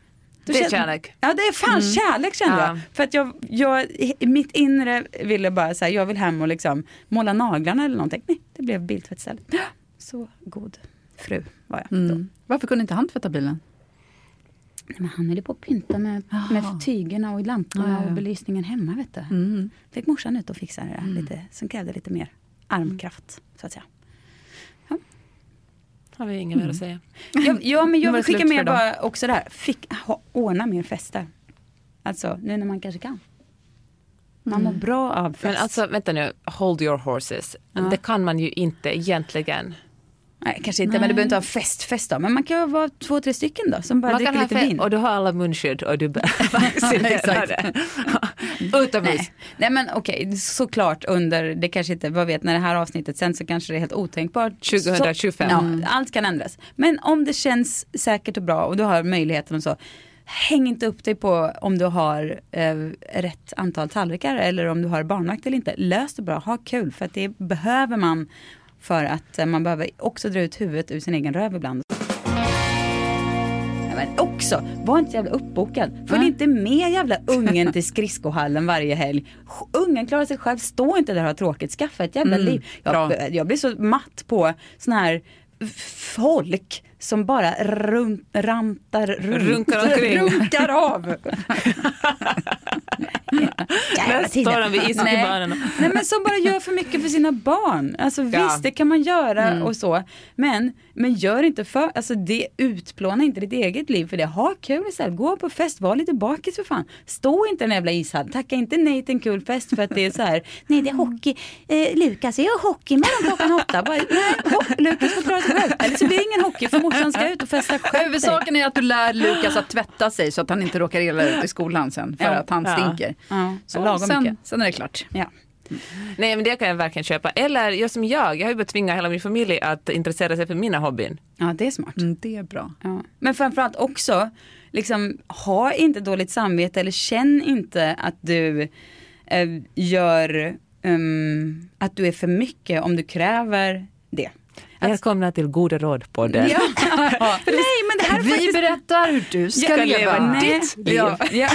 Då Det är kärlek. Ja det är fan kärlek kände Ja. jag. För att jag, jag, i mitt inre ville bara säga jag vill hem och liksom måla naglarna eller någonting. Nej, det blev biltvätt istället. Så god fru var jag då. Mm. Varför kunde inte han tvätta bilen? Men han höll på att pynta med, med tygerna och lamporna Ja, ja, ja. och belysningen hemma vet du. Mm. Fick morsan ut och fixa det där lite, som krävde lite mer armkraft så att säga. Har vi inget mer att säga. Ja, ja men jag vill skicka med bara också där, fick ha, ordna mer fester. Alltså nu när man kanske kan. Man mår bra av fest. Men alltså vänta nu, hold your horses. Ja. Det kan man ju inte egentligen. Nej, kanske inte, men du behöver inte ha fest, fest då. Men man kan ju vara två, tre stycken då, som bara Man dricker lite fe- vin. och du har alla munskydd och du vaccinerar det. Utomhus. Nej. Nej men okej, såklart under, det kanske inte, vad vet, när det här avsnittet sen så kanske det är helt otänkbart. 2025. Så, ja, allt kan ändras. Men om det känns säkert och bra och du har möjligheten och så, häng inte upp dig på om du har eh, rätt antal tallrikar eller om du har barnvakt eller inte. Lös det bra, ha kul, för att det behöver man för att eh, man behöver också dra ut huvudet ur sin egen röv ibland. Ja, Men också, var inte jävla uppbokad. Följ inte med jävla ungen till skridskohallen varje helg. Ungen klarar sig själv, stå inte där och ha tråkigt, skaffa ett jävla liv. bra. Jag, jag blir så matt på sån här folk som bara run, rantar runt, Runkar omkring. runkar av. Vid Nej. Nej men som bara gör för mycket för sina barn. Alltså Ja. visst det kan man göra Mm. och så. Men, men gör inte för, alltså det utplåna inte ditt eget liv för det. Ha kul istället, gå på fest, var lite bakis för fan. Stå inte i den jävla ishallen, tacka inte nej till en kul fest för att det är så här. nej det är hockey, eh, Lukas jag har hockey imorgon klockan åtta. Bara, nej, Lukas får klara sig själv. Eller så blir det ingen hockey för morsan ska ut och festa själv. Huvudsaken är att du lär Lukas att tvätta sig så att han inte råkar illa ut i skolan sen för Ja. att han stinker. Ja, Så lagom sen, mycket. sen är det klart. Ja. Nej men det kan jag verkligen köpa. Eller jag som jag, jag har ju börjat tvinga hela min familj att intressera sig för mina hobbyn. ja, det är smart. Mm, det är bra. Ja. Men framförallt också, liksom, ha inte dåligt samvete eller känn inte att du eh, gör, ehm, att du är för mycket om du kräver det. Välkomna till Goda råd-podden. Ja. Nej men det här är Vi faktiskt... berättar hur du ska Jag leva. Nej, ditt liv. Ja, ja.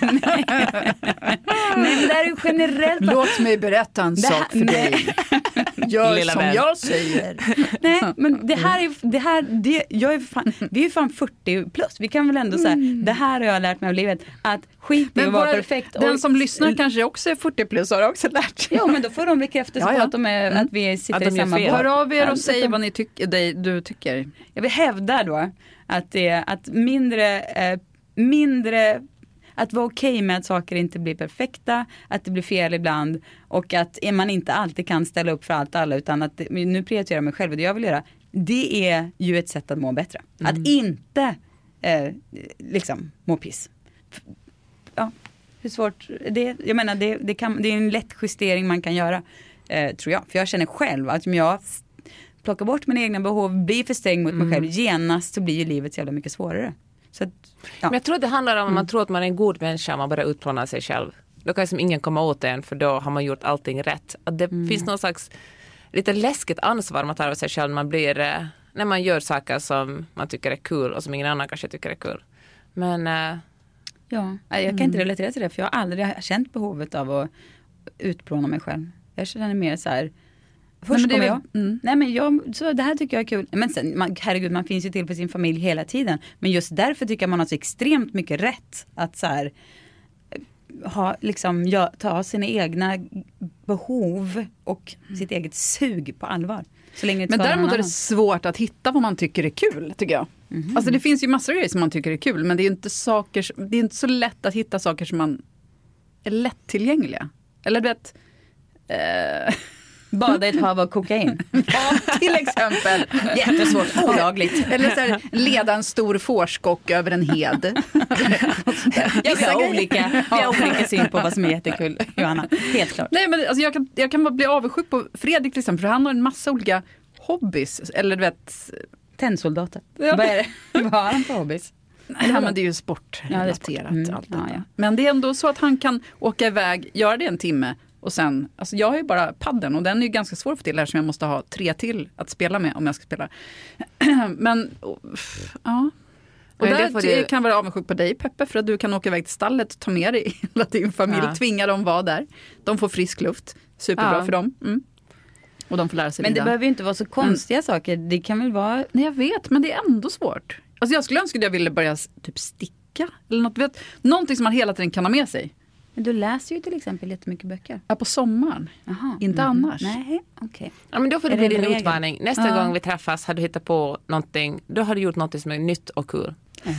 Nej. Nej men det här är generellt. Låt mig berätta en sak för dig. Gör Lilla som vän. jag säger. Nej men det här är det här, det, jag är fan, vi är fan 40 plus. Vi kan väl ändå säga, det här har jag lärt mig av livet. Att skit i att vara perfekt. den och- som lyssnar kanske också är 40 plus har också lärt sig. Jo men då får de bekräftelse Ja, ja. på att, de är, att vi sitter Att i samma båt. Hör av er och säg vad ni tycker, dig, du tycker. Jag vill hävda då att det att mindre, eh, mindre att vara okej med att saker inte blir perfekta, att det blir fel ibland och att man inte alltid kan ställa upp för allt och alla utan att nu prioriterar jag mig själv och det jag vill göra. Det är ju ett sätt att må bättre. Att inte eh, liksom må piss. Ja, hur svårt det Jag menar det, det, kan, det är en lätt justering man kan göra. Eh, tror jag. För jag känner själv att om jag plockar bort mina egna behov, blir för sträng mot mig själv, genast så blir ju livet så jävla mycket svårare. Så att, ja. Men jag tror det handlar om att man tror att man är en god människa man bara utplånar sig själv. Då kan liksom ingen komma åt en för då har man gjort allting rätt. Att det finns någon slags lite läskigt ansvar man tar av sig själv när man blir, eh, när man gör saker som man tycker är kul och som ingen annan kanske tycker är kul. Men Ja, nej, jag kan inte relatera till det för jag har aldrig känt behovet av att utplåna mig själv. Jag känner mer så här, först men väl- jag, mm. nej men jag, så det här tycker jag är kul. Men sen, man, herregud man finns ju till för sin familj hela tiden. Men just därför tycker jag man har så extremt mycket rätt att så här, ha, liksom, ja, ta sina egna behov och sitt eget sug på allvar. Så länge Men däremot är det svårt att hitta vad man tycker är kul, tycker jag. Alltså det finns ju massor av grejer som man tycker är kul, men det är inte, saker, det är inte så lätt att hitta saker som man är lättillgängliga. Eller du vet, eh, Bada i ett hav av kokain. Ja, till exempel. Jättesvårt, olagligt. Eller så här, leda en stor fårskock över en hed. Vi har olika, vi har olika syn på vad som är jättekul, Johanna. Helt klart. Nej, men alltså, jag, kan, jag kan bli avundsjuk på Fredrik till exempel, för han har en massa olika hobbys. Eller du vet, Tennsoldater. Ja. Vad är det? Vad har han för hobbys? nej, men det är ju sportrelaterat. Mm, allt ja, ja. Men det är ändå så att han kan åka iväg, göra det en timme och sen, alltså jag har ju bara padden och den är ju ganska svår att få till här som jag måste ha tre till att spela med om jag ska spela. men, oh, ja. Och det där du- kan jag vara avundsjuk på dig Peppe för att du kan åka iväg till stallet, ta med dig hela din familj, Ja. tvinga dem vara där. De får frisk luft, superbra Ja. för dem. Mm. Och de får lära sig Men det rida. behöver ju inte vara så konstiga saker. Det kan väl vara... Nej jag vet, men det är ändå svårt. Alltså jag skulle önska att jag ville börja typ sticka. Eller något, vet, någonting som man hela tiden kan ha med sig. Men du läser ju till exempel jättemycket böcker. Ja, på sommaren. Jaha. Inte annars. Nej, okej. Ja, men då får det bli din utmaning. Nästa Ja. gång vi träffas har du hittat på någonting. Då har du gjort någonting som är nytt och kul.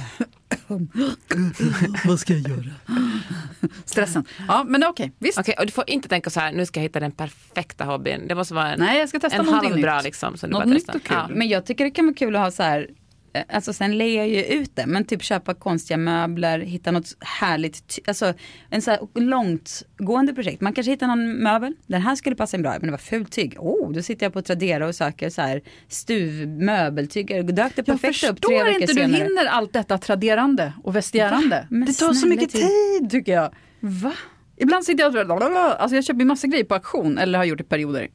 Vad ska jag göra? Stressen. Ja, men okej, visst. Okej, och du får inte tänka så här, nu ska jag hitta den perfekta hobbyn. Det måste vara en, Nej, jag ska testa en halvbra nytt. liksom. Som du Något bara nytt och kul. Ja. Men jag tycker det kan vara kul att ha så här, alltså sen lägger jag ju ut det, men typ köpa konstiga möbler, hitta något härligt, alltså en så här långtgående projekt. Man kanske hittar någon möbel, den här skulle passa in bra, men det var fult tyg. Oh, då sitter jag på Tradera och söker så här stuv, möbeltyg, dök det Jag perfekt upp tre förstår veckor inte, du senare. hinner allt detta traderande och vestiärande. Men Det tar så mycket tid. tycker jag. Va? Ibland sitter jag och alltså jag köper ju massa grejer på auktion, eller har gjort i perioder.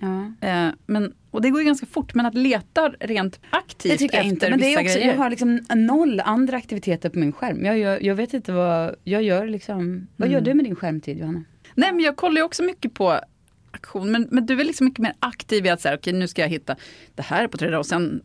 Ja. Eh, men, och det går ju ganska fort, men att leta rent aktivt Det tycker jag efter inte. Men det vissa är också, grejer. jag har liksom noll andra aktiviteter på min skärm. Jag, gör, jag vet inte vad jag gör liksom. Vad gör du med din skärmtid Johanna? Nej men jag kollar ju också mycket på aktion, men, men du är liksom mycket mer aktiv i att säga, okej nu ska jag hitta det här på Tradera och sen mm,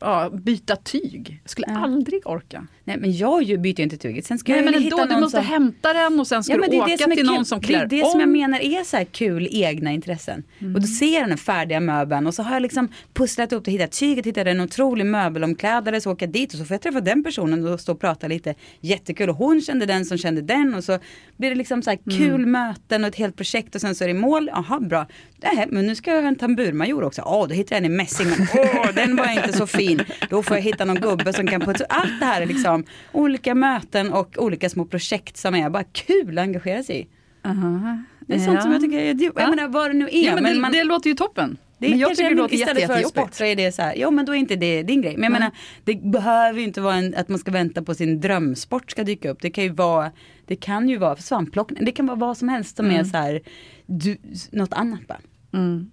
ja, byta tyg. Skulle Ja. aldrig orka. Nej men jag ju byter ju inte tyget. Sen ska Nej jag men väl ändå, hitta du någon måste som... hämta den och sen ska Ja, du det åka det som till någon kul. som Det klär är det som jag om. menar är så kul egna intressen. Och då ser jag den färdiga möbeln och så har jag liksom pusslat upp det, hittat tyget, hittat en otrolig möbelomklädare, så åker jag dit och så får jag träffa den personen och stå och prata lite. Jättekul och hon kände den som kände den och så blir det liksom så här kul möten och ett helt projekt och sen så är det mål. Jaha bra. Nej, men nu ska jag ha en tamburmajor också. Åh, då hittar jag en i mässing. Åh, den var inte så fin. Då får jag hitta någon gubbe som kan putsa. Allt det här är liksom olika möten och olika små projekt som är bara kul att engagera sig i. Aha. Det är sånt Ja. som jag tycker är, jag Ja. menar vad det nu är. Ja, men men det, man, det låter ju toppen. det men jag tycker det är- låter jätte, istället för jättejobbigt. sport så är det så här, ja men då är inte det din grej. Men jag menar, det behöver ju inte vara en, att man ska vänta på sin drömsport ska dyka upp. Det kan ju vara, det kan ju vara svampplockning, det kan vara vad som helst som är så här, du, något annat bara. Mm.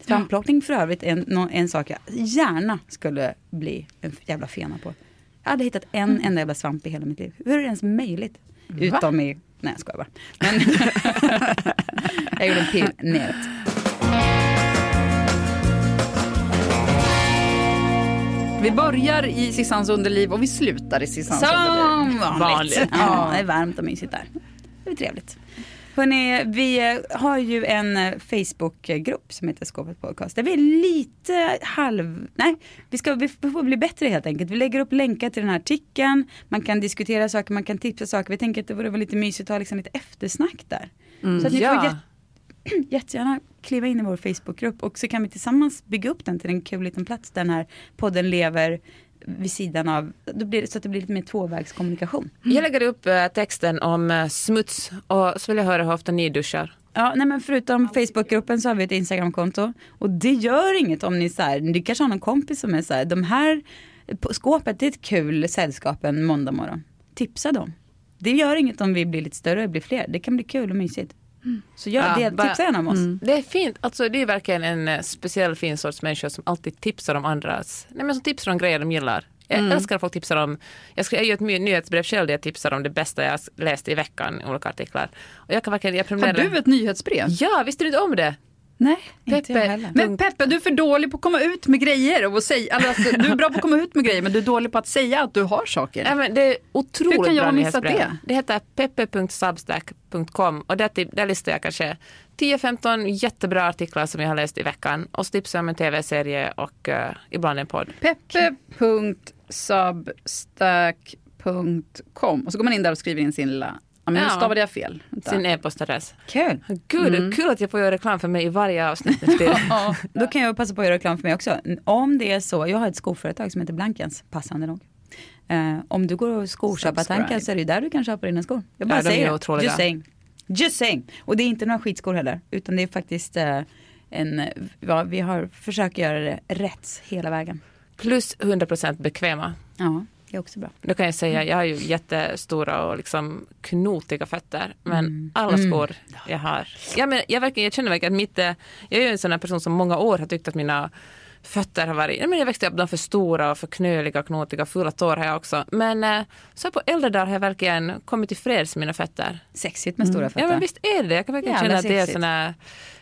Svampplockning för övrigt är en, nå- en sak jag gärna skulle bli en jävla fena på. Jag hade hittat en enda jävla svamp i hela mitt liv. Hur är det ens möjligt? Utom i, nej jag skojar bara. Men jag gjorde en pil neråt. Vi börjar i Sissans underliv och vi slutar i Sissans underliv. Som vanligt. Vanligt. Ja, det är varmt och mysigt där. Det är trevligt. Hörrni, vi eh, har ju en eh, Facebookgrupp som heter Skåpet Podcast. Där vi är lite halv... Nej, vi, ska, vi får bli bättre helt enkelt. Vi lägger upp länkar till den här artikeln. Man kan diskutera saker, man kan tipsa saker. Vi tänker att det vore lite mysigt att ha liksom lite eftersnack där. Så att ni får Ja. jätte, jättegärna kliva in i vår Facebookgrupp och så kan vi tillsammans bygga upp den till en kul liten plats där den här podden lever vid sidan av, blir så att det blir lite mer tvåvägskommunikation. Jag lägger upp eh, texten om eh, smuts och så vill jag höra hur ofta ni duschar. Ja, nej men förutom Facebookgruppen så har vi ett Instagramkonto och det gör inget om ni så här, ni kanske har någon kompis som är så här, de här skåpet är ett kul sällskap en måndag morgon. Tipsa dem. Det gör inget om vi blir lite större och blir fler, det kan bli kul och mysigt. Så gör Ja, det, tipsa gärna om oss. Det är fint, alltså det är verkligen en eh, speciell fin sorts människa som alltid tipsar om andras, nej men som tipsar om grejer de gillar. Jag älskar att folk tipsar om, jag ska jag gör ett nyhetsbrev själv där jag tipsar om det bästa jag läst i veckan i olika artiklar. Och jag kan verkligen, jag Har du ett nyhetsbrev? Ja, visste du inte om det? Nej. Peppe, heller. Men Peppe, du är för dålig på att komma ut med grejer. Och säga, alltså, du är bra på att komma ut med grejer men du är dålig på att säga att du har saker. Ja, det är otroligt Hur kan jag ha missat det? Det heter peppe.substack.com och där, ti- där listar jag kanske 10-15 jättebra artiklar som jag har läst i veckan och så tipsar jag om en tv-serie och eh, ibland en podd. Peppe.substack.com och så går man in där och skriver in sin lilla Ja, men nu Ja. stavade jag fel. Vänta. Sin e-postadress. Kul. Gud, kul att jag får göra reklam för mig i varje avsnitt. Då kan jag passa på att göra reklam för mig också. Om det är så, jag har ett skoföretag som heter Blankens, passande nog. Eh, om du går och skoköpartankar så är det där du kan köpa dina skor. Jag bara Ja, säger det. Just saying. Just saying. Och det är inte några skitskor heller. Utan det är faktiskt eh, en, ja, vi har försökt göra det rätt hela vägen. Plus 100% bekväma. Ja, det är också bra. Då kan jag säga, jag har ju jättestora och liksom knotiga fötter. Men alla skor jag har. Ja, men jag, verkar, jag känner verkligen att mitt, eh, jag är ju en sån person som många år har tyckt att mina fötter har varit, men jag växte upp de för stora och för knöliga, knotiga, fula tår har jag också. Men eh, så på äldre dagar har jag verkligen kommit till freds med mina fötter. Sexigt med stora fötter. Ja men visst är det Jag kan verkligen Jävla känna att det är sexigt. sån här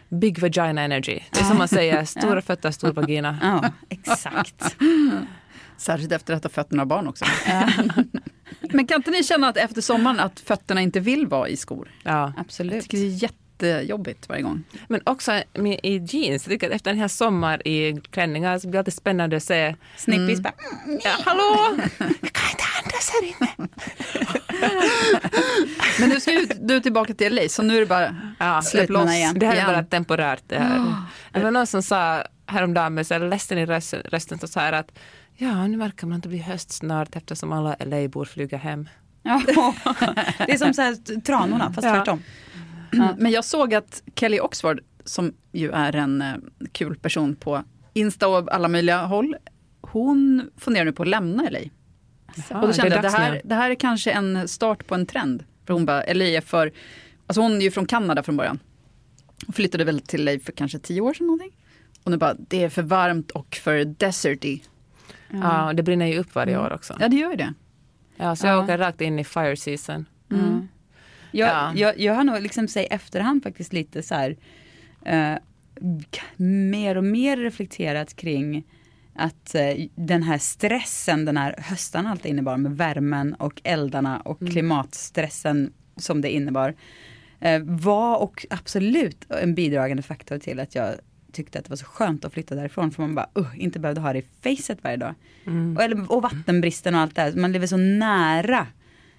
big vagina energy. Det är som man säger, stora fötter, stor vagina. Ja, exakt. Särskilt efter att ha fötterna av barn också. Men kan inte ni känna att efter sommaren att fötterna inte vill vara i skor? Ja. Jag Absolut. tycker det är jättejobbigt varje gång. Men också med, i jeans. Jag tycker att efter en hel sommar i klänningar så blir det alltid spännande att se Snippis bara, ja, Hallå! Jag kan inte andas här inne. Men nu ska ju du tillbaka till LA, så nu är det bara Ja, släpp loss igen. Det här är bara temporärt. Det, här. det var någon som sa häromdagen med så här ledsen i rösten, rösten så här att ja, nu märker man att det blir höst snart eftersom alla LA-bor flyger hem. Ja, det är som så här, tranorna fast Ja. tvärtom. Mm, Men jag såg att Kelly Oxford, som ju är en eh, kul person på Insta och alla möjliga håll, hon funderar nu på att lämna LA. Ja, och då kände jag att det här, det här är kanske en start på en trend. För hon bara, LA är för, alltså hon är ju från Kanada från början. Hon flyttade väl till LA för kanske tio år sedan någonting. Och nu bara, det är för varmt och för deserty. Ja, det brinner ju upp varje år också. Ja, det gör ju det. Ja, så jag Ja. åker rakt in i fire season. Mm. Jag, Ja. jag, jag har nog liksom sig efterhand faktiskt lite så här eh, mer och mer reflekterat kring att eh, den här stressen den här hösten alltid innebar med värmen och eldarna och klimatstressen som det innebar eh, var och absolut en bidragande faktor till att jag tyckte att det var så skönt att flytta därifrån för man bara uh, inte behövde ha det i facet varje dag. Och, eller, och vattenbristen och allt det här, man lever så nära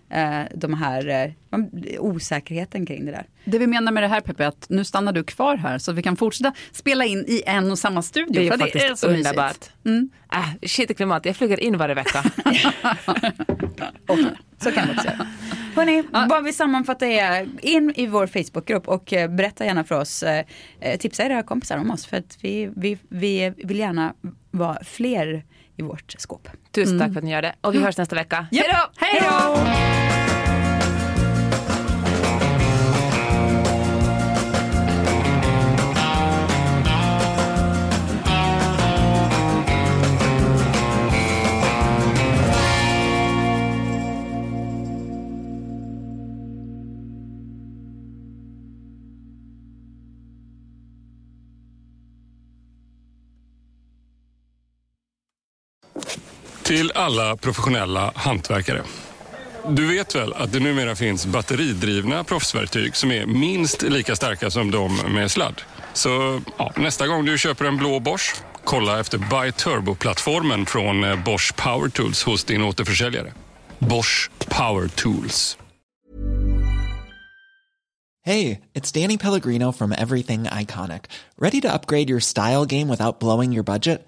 eh, de här eh, man- osäkerheten kring det där. Det vi menar med det här Peppe är att nu stannar du kvar här så att vi kan fortsätta spela in i en och samma studio. Det är för faktiskt så mysigt. underbart. Mm. Äh, shit i klimat, jag flyger in varje vecka. Så kan vi också göra. Hörrni, vad vi sammanfattar är in i vår Facebookgrupp och eh, berätta gärna för oss, eh, eh, tipsa era kompisar om oss för att vi, vi, vi vill gärna vara fler i vårt skåp. Tusen tack för att ni gör det. Och vi hörs nästa vecka. Japp. Hej då! Till alla professionella hantverkare. Du vet väl att det numera finns batteridrivna proffsverktyg som är minst lika starka som de med sladd? Så ja, nästa gång du köper en blå Bosch, kolla efter Buy Turbo-plattformen från eh, Bosch Power Tools hos din återförsäljare. Bosch Power Tools. det är Danny Pellegrino from Everything Iconic. Ready to upgrade your style game without blowing your budget?